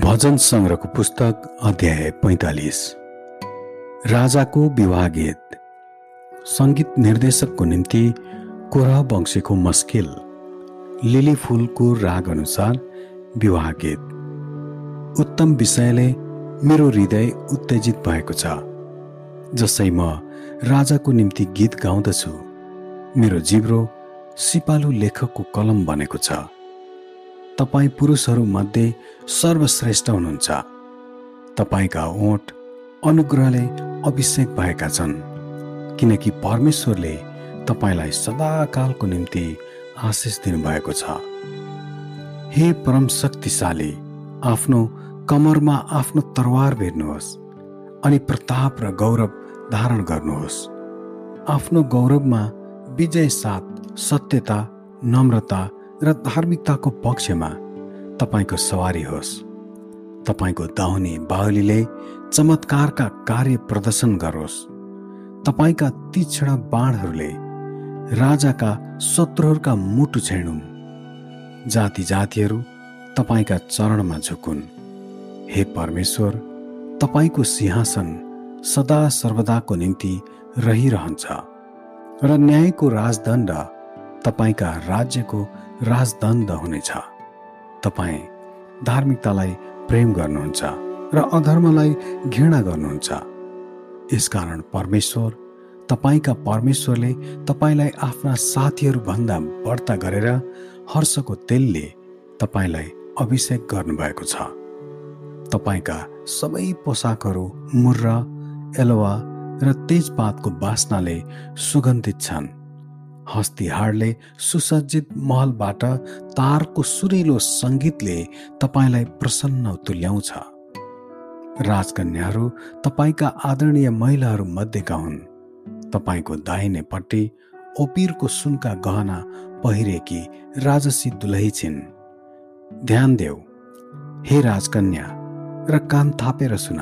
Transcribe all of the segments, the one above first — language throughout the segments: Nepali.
भजन सङ्ग्रहको पुस्तक अध्याय पैँतालिस। राजाको विवाह गीत सङ्गीत निर्देशकको निम्ति कोरा वंशीको मस्किल। लिली फुलको राग अनुसार विवाह गीत उत्तम विषयले मेरो हृदय उत्तेजित भएको छ। जसै म राजाको निम्ति गीत गाउँदछु। मेरो जिब्रो सिपालु लेखकको कलम बनेको छ। तपाईँ पुरुषहरूमध्ये सर्वश्रेष्ठ हुनुहुन्छ। तपाईँका ओठ अनुग्रहले अभिषेक भएका छन्। किनकि परमेश्वरले तपाईँलाई सदाकालको निम्ति आशिष दिनुभएको छ। हे परम शक्तिशाली आफ्नो कमरमा आफ्नो तरवार भेट्नुहोस् अनि प्रताप र गौरव धारण गर्नुहोस्। आफ्नो गौरवमा विजय साथ सत्यता नम्रता र धार्मिकताको पक्षमा तपाईँको सवारी होस्। तपाईँको दाहुने बाहुलीले चमत्कारका कार्य प्रदर्शन गरोस्। तपाईँका तीक्ष्ण बाणहरूले राजाका शत्रुहरूका मुटु छेडुन्। जाति जातिहरू तपाईँका चरणमा झुकुन्। हे परमेश्वर तपाईँको सिंहासन सदा सर्वदाको निम्ति रहिरहन्छ र न्यायको राजदण्ड तपाईँका राज्यको राजदण्ड हुनेछ। तपाईँ धार्मिकतालाई प्रेम गर्नुहुन्छ र अधर्मलाई घृणा गर्नुहुन्छ। यसकारण परमेश्वर तपाईँका परमेश्वरले तपाईँलाई आफ्ना साथीहरूभन्दा बढ्ता गरेर हर्षको तेलले तपाईँलाई अभिषेक गर्नुभएको छ। तपाईँका सबै पोसाकहरू मुर्र एलवा र तेजपातको बास्नाले सुगन्धित छन्। हस्तिहाडले सुसज्जित महलबाट तारको सुरिलो सङ्गीतले तपाईँलाई प्रसन्न तुल्याउँछ। राजकन्याहरू तपाईँका आदरणीय महिलाहरू मध्येका हुन्। तपाईँको दाहिनेपट्टि ओपिरको सुनका गहना पहिरेकी राजसी दुलही छिन्। ध्यान देऊ हे राजकन्या र कान थापेर सुन।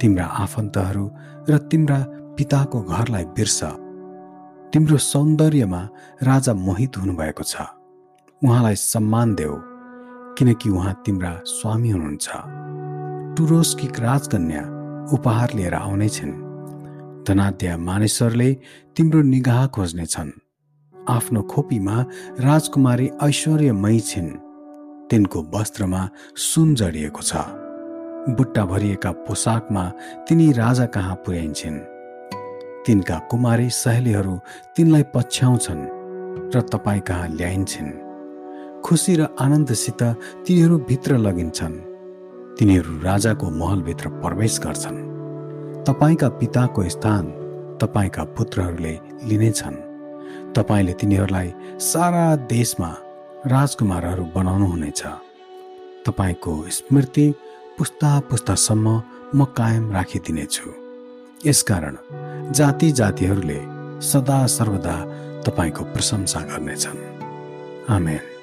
तिम्रा आफन्तहरू र तिम्रा पिताको घरलाई बिर्स। तिम्रो सौन्दर्यमा राजा मोहित हुनुभएको छ। उहाँलाई सम्मान देऊ किनकि उहाँ तिम्रा स्वामी हुनुहुन्छ। टुरोसकी राजकन्या उपहार लिएर आउनेछन्। धनाध्य मानिसहरूले तिम्रो निगाह खोज्नेछन्। आफ्नो खोपीमा राजकुमारी ऐश्वर्यमयी छिन्। तिनको वस्त्रमा सुन जडिएको छ। बुट्टा भरिएका पोसाकमा तिनी राजा कहाँ पुर्याइन्छन्? तिनका कुमारी सहेलीहरू तिनलाई पछ्याउँछन् र तपाईँ कहाँ ल्याइन्छन्? खुसी र आनन्दसित तिनीहरू भित्र लगिन्छन्। तिनीहरू राजाको महलभित्र प्रवेश गर्छन्। तपाईँका पिताको स्थान तपाईँका पुत्रहरूले लिनेछन्। तपाईँले तिनीहरूलाई सारा देशमा राजकुमारहरू बनाउनु हुनेछ तपाईँको स्मृति पुस्ता पुस्तासम्म म कायम राखिदिनेछु। यसकारण जाति जातिहरूले सदा सर्वदा तपाईँको प्रशंसा गर्नेछन्। आमेन।